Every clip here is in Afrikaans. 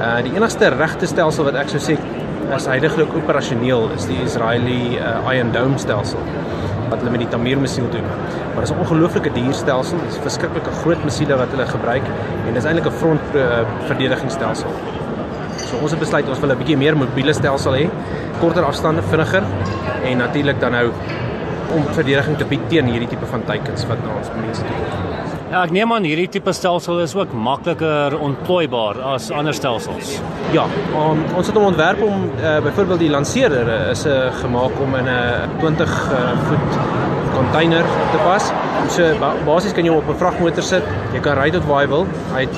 Uh die enigste regte stelsel wat ek sou sê is heidaglik operasioneel is die Israeli uh, Iron Dome stelsel wat hulle met die Tamir missiel doen. Maar dit is 'n ongelooflike duur stelsel. Dit is verskriklike groot missiele wat hulle gebruik en dit is eintlik 'n front uh, verdedigingsstelsel. So ons het besluit ons wil 'n bietjie meer mobiele stelsel hê, korter afstande, vinniger en natuurlik dan nou om verdediging te bied teen hierdie tipe van teikens wat na ons mense kom. Ja, ek neem aan hierdie tipe stelsel is ook makliker ontplooibaar as ander stelsels. Ja, um, ons het hom ontwerp om uh, byvoorbeeld die lanseerder uh, is uh, gemaak om in 'n uh, 20 uh, voet container te pas. So ba basies kan jy hom op 'n vragmotor sit. Jy kan ry tot waar jy wil. Hy het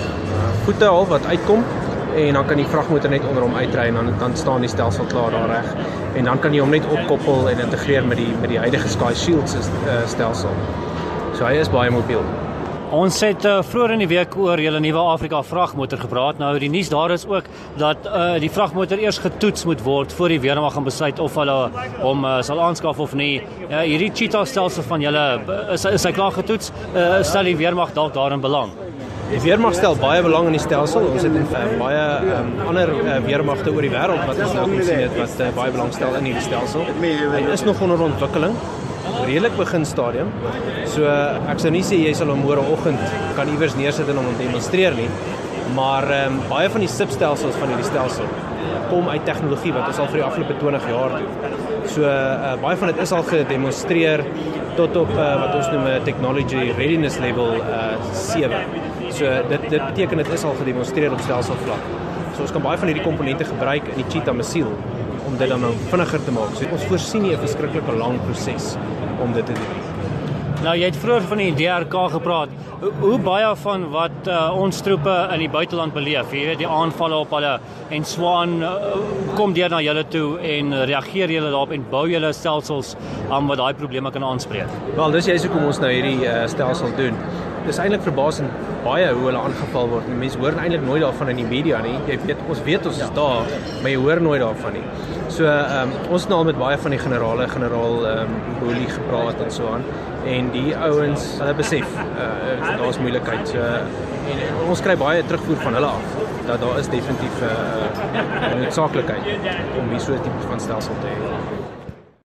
voete al wat uitkom en dan kan die vragmotor net onder hom uitry en dan dan staan die stelsel klaar daar reg. En dan kan jy hom net opkoppel en integreer met die met die huidige Sky Shield uh, stelsel. So hy is baie mobiel. Ons het uh, vroeër in die week oor julle nuwe Afrika vragmotor gepraat. Nou die nuus daar is ook dat uh, die vragmotor eers getoets moet word voor die weermag gaan besluit of hulle hom uh, sal aanskaf of nie. Uh, hierdie cheetah stelsel van julle is is hy klaar getoets? Uh, stel die weermag dalk daarin belang? Die weermag stel baie belang in die stelsel. Ons het uh, baie um, ander uh, weermagte oor die wêreld wat ons nou gesien het wat uh, baie belang stel in hierdie stelsel. Hy is nog onder ontwikkeling redelik begin stadium. So ek sou nie sê jy sal hom môreoggend kan iewers neersit en hom demonstreer nie. Maar ehm um, baie van die substelsels van hierdie stelsel kom uit tegnologie wat ons al vir die afgelope 20 jaar doen. So uh, baie van dit is al gedemonstreer tot op uh, wat ons noem 'n technology readiness level uh, 7. So dit dit beteken dit is al gedemonstreer op stelselvlak. So ons kan baie van hierdie komponente gebruik in die Cheetah missiel om dit dan nou vinniger te maak. So ons voorsien nie 'n verskriklike lang proses om dit te doen. Nou jy het vroeër van die DRK gepraat. Hoe, hoe baie van wat uh, ons troepe in die buiteland beleef, jy weet die aanvalle op hulle en swaan uh, kom deur na julle toe en reageer julle daarop en bou julle stelsels aan wat daai probleme kan aanspreek. Wel, dis juist hoekom ons nou hierdie uh, stelsel doen. Dis eintlik verbasend baie hoe hulle aangeval word. Mense hoor eintlik nooit daarvan in die media nie. Jy weet ons weet ons is daar, maar jy hoor nooit daarvan nie. So ehm um, ons het nou al met baie van die generale, generaal ehm um, Boelie gepraat en so aan en die ouens hulle besef uh, daar's moeilikheid. So en, en ons kry baie terugvoer van hulle af dat daar is definitief 'n uh, noodsaaklikheid om hier so 'n tipe van stelsel te hê.